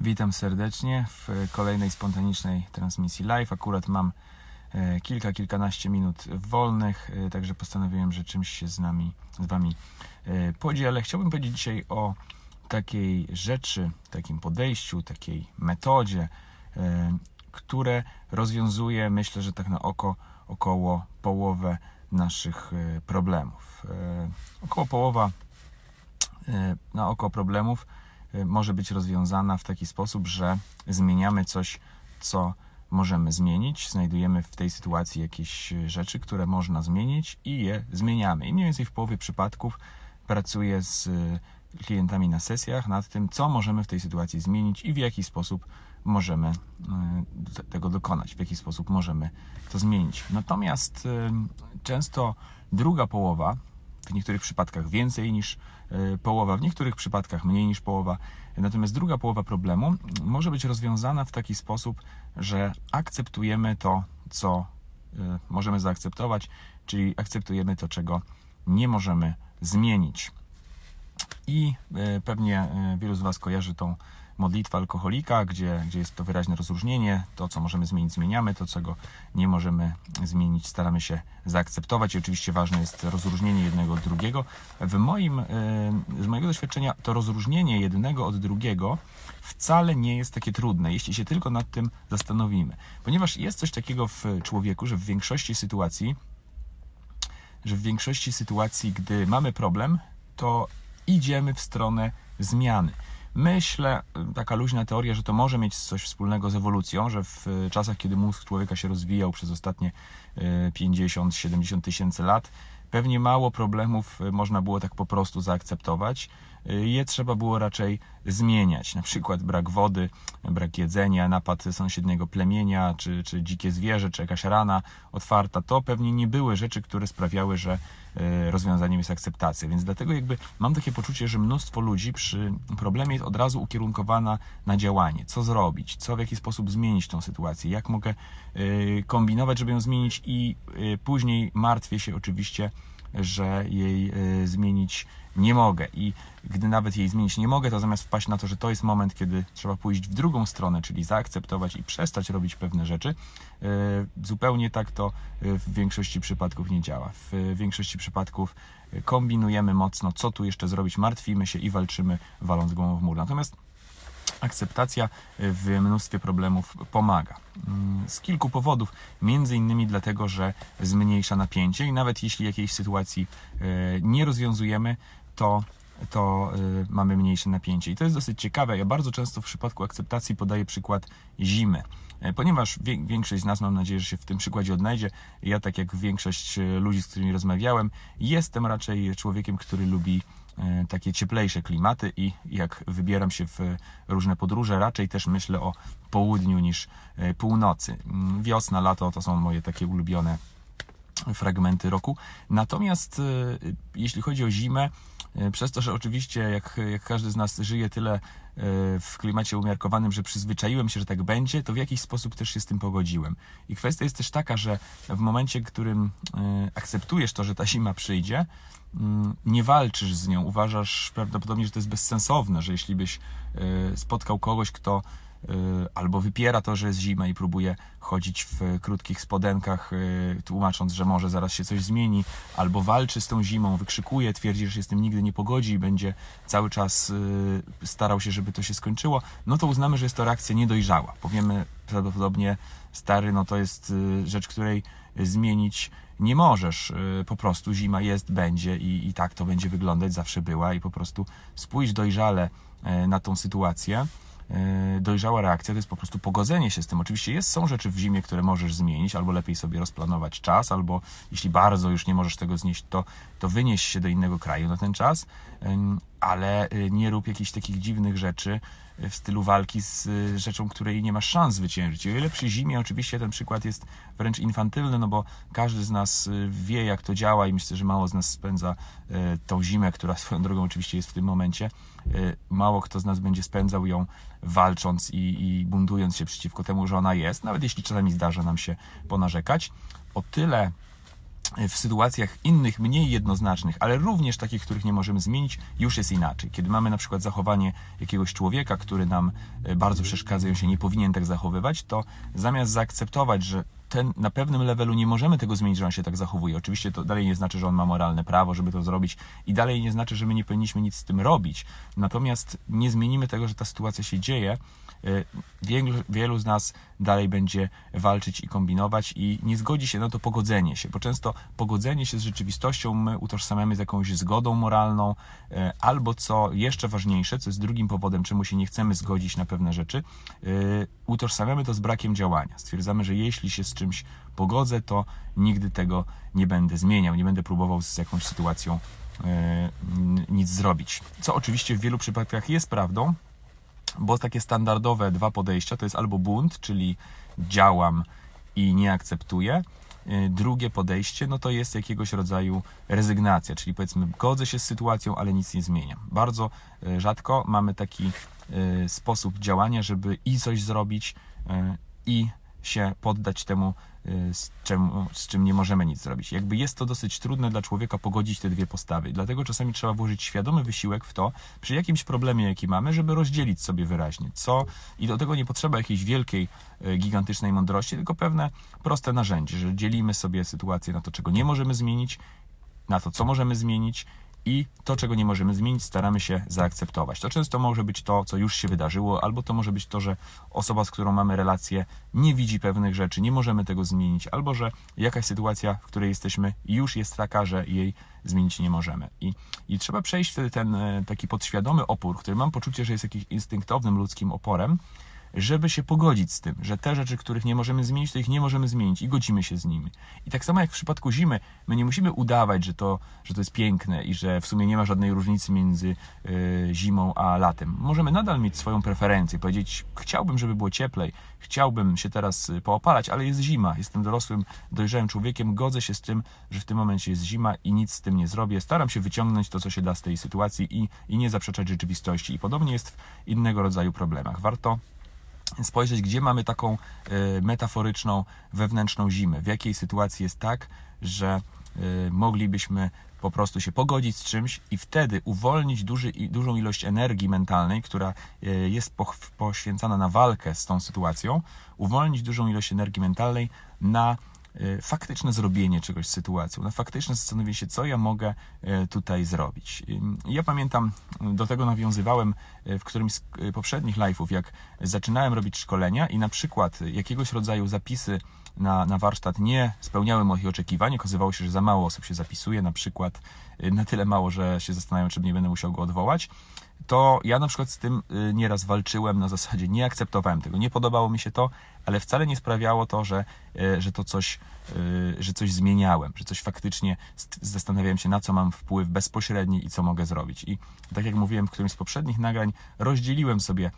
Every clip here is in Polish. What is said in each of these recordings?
Witam serdecznie w kolejnej spontanicznej transmisji live. Akurat mam e, kilka, kilkanaście minut wolnych, e, także postanowiłem, że czymś się z nami, z Wami e, podzielę. Chciałbym powiedzieć dzisiaj o takiej rzeczy, takim podejściu, takiej metodzie, które rozwiązuje, myślę, że tak na oko, około połowę naszych problemów. Około połowa na oko problemów może być rozwiązana w taki sposób, że zmieniamy coś, co możemy zmienić, znajdujemy w tej sytuacji jakieś rzeczy, które można zmienić i je zmieniamy. I mniej więcej w połowie przypadków pracuję z y, klientami na sesjach nad tym, co możemy w tej sytuacji zmienić i w jaki sposób możemy y, tego dokonać, w jaki sposób możemy to zmienić. Natomiast często druga połowa w niektórych przypadkach więcej niż e, połowa, w niektórych przypadkach mniej niż połowa. Natomiast druga połowa problemu może być rozwiązana w taki sposób, że akceptujemy to, co e, możemy zaakceptować, czyli akceptujemy to, czego nie możemy zmienić. I e, pewnie wielu z Was kojarzy tą modlitwa alkoholika, gdzie, gdzie jest to wyraźne rozróżnienie. To, co możemy zmienić, zmieniamy, to, czego nie możemy zmienić, staramy się zaakceptować. I oczywiście ważne jest rozróżnienie jednego od drugiego. W moim, e, z mojego doświadczenia, to rozróżnienie jednego od drugiego wcale nie jest takie trudne, jeśli się tylko nad tym zastanowimy. Ponieważ jest coś takiego w człowieku, że w większości sytuacji, że w większości sytuacji, gdy mamy problem, to idziemy w stronę zmiany. Myślę, taka luźna teoria, że to może mieć coś wspólnego z ewolucją, że w czasach, kiedy mózg człowieka się rozwijał przez ostatnie 50-70 e, tysięcy lat, pewnie mało problemów e, można było tak po prostu zaakceptować. E, je trzeba było raczej zmieniać. Na przykład brak wody, brak jedzenia, napad sąsiedniego plemienia, czy, czy dzikie zwierzę, czy jakaś rana otwarta. To pewnie nie były rzeczy, które sprawiały, że e, rozwiązaniem jest akceptacja. Więc dlatego jakby mam takie poczucie, że mnóstwo ludzi przy problemie jest od razu ukierunkowana na działanie. Co zrobić? Co w jaki sposób zmienić tą sytuację? Jak mogę kombinować, żeby ją zmienić i później martwię się oczywiście, że jej zmienić nie mogę. I gdy nawet jej zmienić nie mogę, to zamiast wpaść na to, że to jest moment, kiedy trzeba pójść w drugą stronę, czyli zaakceptować i przestać robić pewne rzeczy, e, zupełnie tak to e, w większości przypadków nie działa. W większości przypadków e, kombinujemy mocno, co tu jeszcze zrobić, martwimy się i walczymy, waląc głową w mur. Natomiast akceptacja w mnóstwie problemów pomaga. Mm, z kilku powodów, między innymi dlatego, że zmniejsza napięcie i nawet jeśli jakiejś sytuacji nie rozwiązujemy, to to y, mamy mniejsze napięcie. I to jest dosyć ciekawe. Ja bardzo często w przypadku akceptacji podaję przykład zimy. E, ponieważ większość z nas, mam nadzieję, że się w tym przykładzie odnajdzie, ja, tak jak większość e, ludzi, z którymi rozmawiałem, jestem raczej człowiekiem, który lubi e, takie cieplejsze klimaty i jak wybieram się w różne podróże, raczej też myślę o południu niż północy. Mm, wiosna, lato to są moje takie ulubione fragmenty roku. Natomiast jeśli chodzi o zimę, przez to, że oczywiście jak, jak każdy z nas żyje tyle e, w klimacie umiarkowanym, że przyzwyczaiłem się, że tak będzie, to w jakiś sposób też się z tym pogodziłem. I kwestia jest też taka, że w momencie, w którym e, akceptujesz to, że ta zima przyjdzie, mm, nie walczysz z nią, uważasz prawdopodobnie, że to jest bezsensowne, że jeśli byś spotkał kogoś, kto albo wypiera to, że jest zima i próbuje chodzić w krótkich spodenkach, y, tłumacząc, że może zaraz się coś zmieni, albo walczy z tą zimą, wykrzykuje, twierdzi, że się z tym nigdy nie pogodzi i będzie cały czas y, starał się, żeby to się skończyło, no to uznamy, że jest to reakcja niedojrzała. Powiemy prawdopodobnie, stary, no to jest rzecz, której zmienić nie możesz. Po prostu zima jest, będzie i, i tak to będzie wyglądać, zawsze była i po prostu spójrz dojrzale na tą sytuację dojrzała reakcja to jest po prostu pogodzenie się z tym. Oczywiście jest, są rzeczy w zimie, które możesz zmienić, albo lepiej sobie rozplanować czas, albo jeśli bardzo już nie możesz tego znieść, to, to wynieś się do innego kraju na ten czas, ale e, nie rób jakichś takich dziwnych rzeczy w stylu walki z e, rzeczą, której nie masz szans zwyciężyć. O ile przy zimie oczywiście ten przykład jest wręcz infantylny, no bo każdy z nas wie, jak to działa i myślę, że mało z nas spędza tą zimę, która swoją drogą oczywiście jest w tym momencie. Mało kto z nas będzie spędzał ją walcząc i, i buntując się przeciwko temu, że ona jest, nawet jeśli czasami zdarza nam się ponarzekać. O tyle w sytuacjach innych, mniej jednoznacznych, ale również takich, których nie możemy zmienić, już jest inaczej. Kiedy mamy na przykład zachowanie jakiegoś człowieka, który nam e, bardzo przeszkadza i się nie powinien tak zachowywać, to zamiast zaakceptować, że ten na pewnym levelu nie możemy tego zmienić, że on się tak zachowuje. Oczywiście to dalej nie znaczy, że on ma moralne prawo, żeby to zrobić i dalej nie znaczy, że my nie powinniśmy nic z tym robić. Natomiast nie zmienimy tego, że ta sytuacja się dzieje. Wielu, wielu z nas dalej będzie walczyć i kombinować i nie zgodzi się na to pogodzenie się, bo często pogodzenie się z rzeczywistością my utożsamiamy z jakąś zgodą moralną, y, albo co jeszcze ważniejsze, co jest drugim powodem, czemu się nie chcemy zgodzić na pewne rzeczy, y, utożsamiamy to z brakiem działania. Stwierdzamy, że jeśli się z czymś pogodzę, to nigdy tego nie będę zmieniał, nie będę próbował z jakąś sytuacją e, nic zrobić. Co oczywiście w wielu przypadkach jest prawdą, bo takie standardowe dwa podejścia to jest albo bunt, czyli działam i nie akceptuję. E, drugie podejście, no to jest jakiegoś rodzaju rezygnacja, czyli powiedzmy, godzę się z sytuacją, ale nic nie zmieniam. Bardzo e, rzadko mamy taki sposób działania, żeby i coś zrobić, i się poddać temu, y, z czym, z czym nie możemy nic zrobić. Jakby jest to dosyć trudne dla człowieka pogodzić te dwie postawy. Dlatego czasami trzeba włożyć świadomy wysiłek w to, przy jakimś problemie, jaki mamy, żeby rozdzielić sobie wyraźnie, co i do tego nie potrzeba jakiejś wielkiej, y, gigantycznej mądrości, tylko pewne proste narzędzie, że dzielimy sobie sytuację na to, czego nie możemy zmienić, na to, co możemy zmienić i to, czego nie możemy zmienić, staramy się zaakceptować. To często może być to, co już się wydarzyło, albo to może być to, że osoba, z którą mamy relację, nie widzi pewnych rzeczy, nie możemy tego zmienić, albo że jakaś sytuacja, w której jesteśmy, już jest taka, że jej zmienić nie możemy. I, i trzeba przejść wtedy ten e, taki podświadomy opór, który mam poczucie, że jest jakimś instynktownym ludzkim oporem, żeby się pogodzić z tym, że te rzeczy, których nie możemy zmienić, to ich nie możemy zmienić i godzimy się z nimi. I tak samo jak w przypadku zimy, my nie musimy udawać, że to, że to jest piękne i że w sumie nie ma żadnej różnicy między y, zimą a latem. Możemy nadal mieć swoją preferencję, powiedzieć, chciałbym, żeby było cieplej, chciałbym się teraz y, poopalać, ale jest zima, jestem dorosłym, dojrzałym człowiekiem, godzę się z tym, że w tym momencie jest zima i nic z tym nie zrobię. Staram się wyciągnąć to, co się da z tej sytuacji i, i nie zaprzeczać rzeczywistości. I podobnie jest w innego rodzaju problemach. Warto spojrzeć, gdzie mamy taką e, metaforyczną wewnętrzną zimę, w jakiej sytuacji jest tak, że e, moglibyśmy po prostu się pogodzić z czymś i wtedy uwolnić duży, dużą ilość energii mentalnej, która e, jest poświęcana na walkę z tą sytuacją, uwolnić dużą ilość energii mentalnej na faktyczne zrobienie czegoś z sytuacją, na faktyczne zastanowienie się, co ja mogę e, tutaj zrobić. Ja pamiętam, do tego nawiązywałem e, w którymś z poprzednich live'ów, jak zaczynałem robić szkolenia i na przykład jakiegoś rodzaju zapisy na, na warsztat nie spełniały moich oczekiwań. Okazywało się, że za mało osób się zapisuje, na przykład na tyle mało, że się zastanawiam, czy nie będę musiał go odwołać to ja na przykład z tym y, nieraz walczyłem na zasadzie, nie akceptowałem tego, nie podobało mi się to, ale wcale nie sprawiało to, że, y, że to coś, y, że coś zmieniałem, że coś faktycznie zastanawiałem się, na co mam wpływ bezpośredni i co mogę zrobić. I tak jak mówiłem w którymś z poprzednich nagrań, rozdzieliłem sobie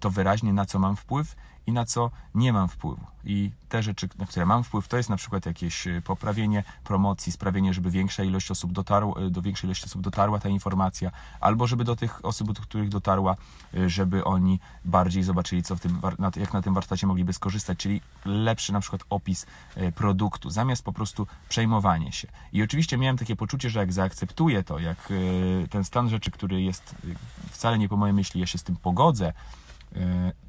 to wyraźnie, na co mam wpływ i na co nie mam wpływu. I te rzeczy, na które mam wpływ, to jest na przykład jakieś e, poprawienie promocji, sprawienie, żeby większa ilość osób dotarła, e, do większej ilości osób dotarła ta informacja, albo żeby do tych osób, do których dotarła, e, żeby oni bardziej zobaczyli, co w tym, jak na tym warsztacie mogliby skorzystać, czyli lepszy na przykład opis produktu, zamiast po prostu przejmowanie się. I oczywiście miałem takie poczucie, że jak zaakceptuję to, jak ten stan rzeczy, który jest wcale nie po mojej myśli, ja się z tym pogodzę,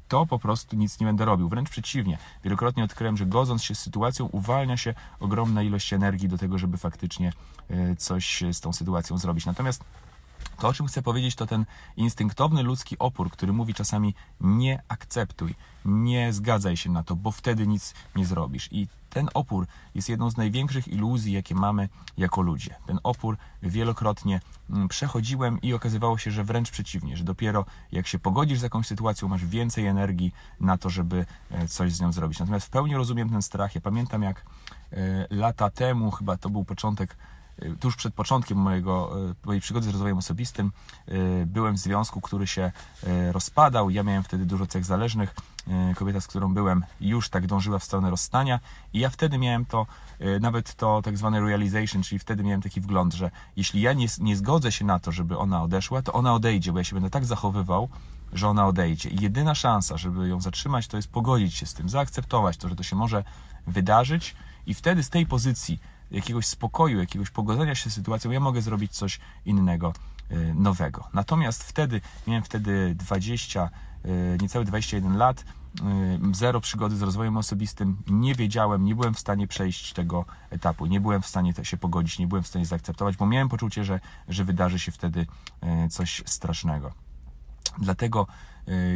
to po prostu nic nie będę robił. Wręcz przeciwnie. Wielokrotnie odkryłem, że godząc się z sytuacją, uwalnia się ogromna ilość energii do tego, żeby faktycznie e, coś z tą sytuacją zrobić. Natomiast to, o czym chcę powiedzieć, to ten instynktowny ludzki opór, który mówi czasami nie akceptuj, nie zgadzaj się na to, bo wtedy nic nie zrobisz. I ten opór jest jedną z największych iluzji, jakie mamy jako ludzie. Ten opór wielokrotnie mm, przechodziłem i okazywało się, że wręcz przeciwnie, że dopiero jak się pogodzisz z jakąś sytuacją, masz więcej energii na to, żeby e, coś z nią zrobić. Natomiast w pełni rozumiem ten strach. Ja pamiętam, jak e, lata temu, chyba to był początek tuż przed początkiem mojego, y, mojej przygody z rozwojem osobistym y, byłem w związku, który się rozpadał. Ja miałem wtedy dużo cech zależnych. Kobieta, z którą byłem, już tak dążyła w stronę rozstania i ja wtedy miałem to, nawet to tak zwane realization, czyli wtedy miałem taki wgląd, że jeśli ja nie, nie zgodzę się na to, żeby ona odeszła, to ona odejdzie, bo ja się będę tak zachowywał, że ona odejdzie. I jedyna szansa, żeby ją zatrzymać, to jest pogodzić się z tym, zaakceptować to, że to się może wydarzyć i wtedy z tej pozycji jakiegoś spokoju, jakiegoś pogodzenia się z sytuacją, ja mogę zrobić coś innego, y, nowego. Natomiast wtedy, miałem wtedy 20, y, niecałe 21 lat, y, zero przygody z rozwojem osobistym, nie wiedziałem, nie byłem w stanie przejść tego etapu, nie byłem w stanie się pogodzić, nie byłem w stanie zaakceptować, bo miałem poczucie, że, że wydarzy się wtedy coś strasznego. Dlatego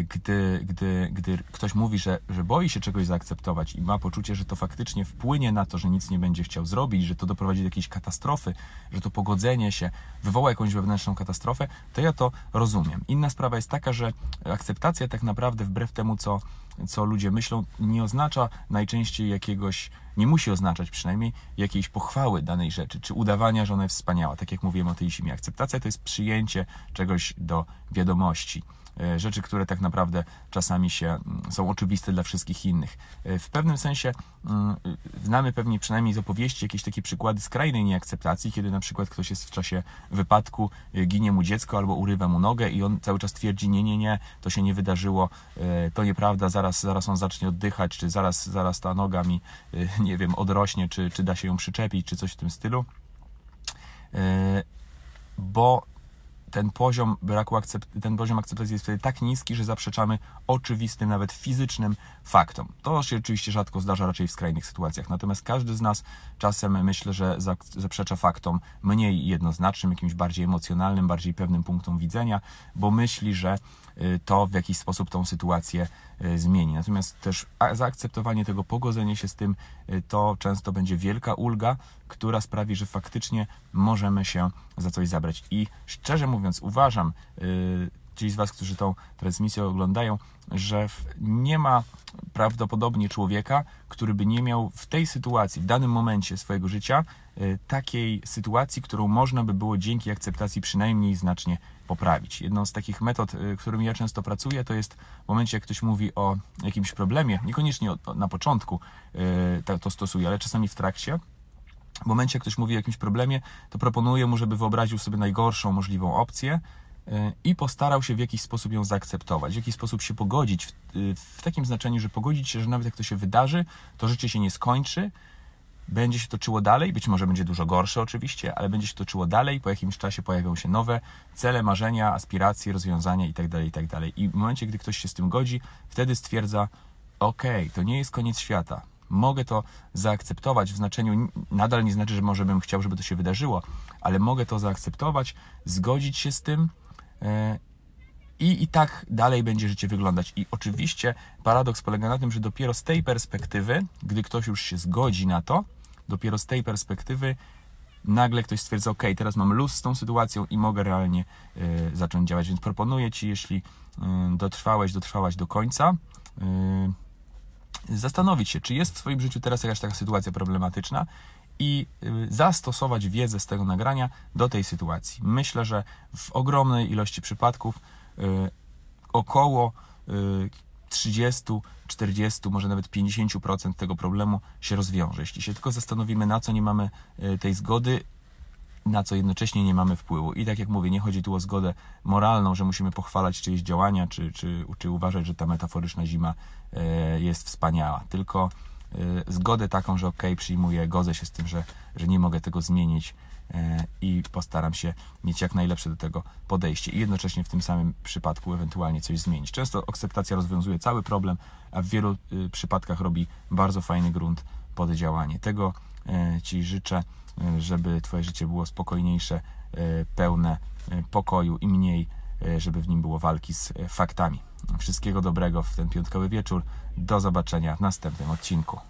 gdy, gdy, gdy ktoś mówi, że, że boi się czegoś zaakceptować i ma poczucie, że to faktycznie wpłynie na to, że nic nie będzie chciał zrobić, że to doprowadzi do jakiejś katastrofy, że to pogodzenie się wywoła jakąś wewnętrzną katastrofę, to ja to rozumiem. Inna sprawa jest taka, że akceptacja tak naprawdę wbrew temu, co, co ludzie myślą, nie oznacza najczęściej jakiegoś, nie musi oznaczać przynajmniej jakiejś pochwały danej rzeczy, czy udawania, że ona jest wspaniała. Tak jak mówiłem o tej zimie. Akceptacja to jest przyjęcie czegoś do wiadomości. E, rzeczy, które tak naprawdę czasami się mm, są oczywiste dla wszystkich innych. E, w pewnym sensie mm, znamy pewnie przynajmniej z opowieści jakieś takie przykłady skrajnej nieakceptacji, kiedy na przykład ktoś jest w czasie wypadku, e, ginie mu dziecko albo urywa mu nogę i on cały czas twierdzi, nie, nie, nie, to się nie wydarzyło, to nieprawda, zaraz, zaraz on zacznie oddychać, czy zaraz, zaraz ta noga mi, nie wiem, odrośnie, czy, czy da się ją przyczepić, czy coś w tym stylu. Bo ten poziom braku akcept- ten poziom akceptacji jest wtedy tak niski, że zaprzeczamy oczywistym, nawet fizycznym faktom. To się oczywiście rzadko zdarza raczej w skrajnych sytuacjach. Natomiast każdy z nas czasem myślę, że zaprzecza faktom mniej jednoznacznym, jakimś bardziej emocjonalnym, bardziej pewnym punktom widzenia, bo myśli, że y, to w jakiś sposób tą sytuację y, zmieni. Natomiast też zaakceptowanie tego, pogodzenie się z tym, y, to często będzie wielka ulga, która sprawi, że faktycznie możemy się za coś zabrać. I szczerze mówiąc, uważam, ci z Was, którzy tą transmisję oglądają, że nie ma prawdopodobnie człowieka, który by nie miał w tej sytuacji, w danym momencie swojego życia, y, takiej sytuacji, którą można by było dzięki akceptacji przynajmniej znacznie poprawić. Jedną z takich metod, y, którymi ja często pracuję, to jest w momencie, jak ktoś mówi o jakimś problemie, niekoniecznie na początku y, to stosuję, ale czasami w trakcie, w momencie, jak ktoś mówi o jakimś problemie, to proponuję mu, żeby wyobraził sobie najgorszą możliwą opcję, i postarał się w jakiś sposób ją zaakceptować, w jakiś sposób się pogodzić, w, w, takim znaczeniu, że pogodzić się, że nawet jak to się wydarzy, to życie się nie skończy, będzie się toczyło dalej, być może będzie dużo gorsze oczywiście, ale będzie się toczyło dalej, po jakimś czasie pojawią się nowe cele, marzenia, aspiracje, rozwiązania itd., itd. I w momencie, gdy ktoś się z tym godzi, wtedy stwierdza, ok, to nie jest koniec świata, mogę to zaakceptować w znaczeniu, nadal nie znaczy, że może bym chciał, żeby to się wydarzyło, ale mogę to zaakceptować, zgodzić się z tym, E, I, I tak dalej będzie życie wyglądać. I oczywiście paradoks polega na tym, że dopiero z tej perspektywy, gdy ktoś już się zgodzi na to, dopiero z tej perspektywy nagle ktoś stwierdza, ok, teraz mam luz z tą sytuacją i mogę realnie y, zacząć działać. Więc proponuję Ci, jeśli y, dotrwałeś, dotrwałaś do końca, y, zastanowić się, czy jest w swoim życiu teraz jakaś taka sytuacja problematyczna i y, zastosować wiedzę z tego nagrania do tej sytuacji. Myślę, że w ogromnej ilości przypadków y, około 30, y, 40, może nawet 50% tego problemu się rozwiąże. Jeśli się tylko zastanowimy, na co nie mamy tej zgody, na co jednocześnie nie mamy wpływu. I tak jak mówię, nie chodzi tu o zgodę moralną, że musimy pochwalać czyjeś działania, czy, czy, czy uważać, że ta metaforyczna zima jest wspaniała, tylko Y, zgodę taką, że ok, przyjmuję, godzę się z tym, że, że nie mogę tego zmienić y, i postaram się mieć jak najlepsze do tego podejście i jednocześnie w tym samym przypadku ewentualnie coś zmienić. Często akceptacja rozwiązuje cały problem, a w wielu y, przypadkach robi bardzo fajny grunt pod działanie. Tego Ci życzę, żeby Twoje życie było spokojniejsze, pełne pokoju i mniej, żeby w nim było walki z faktami. Wszystkiego dobrego w ten piątkowy wieczór. Do zobaczenia w następnym odcinku.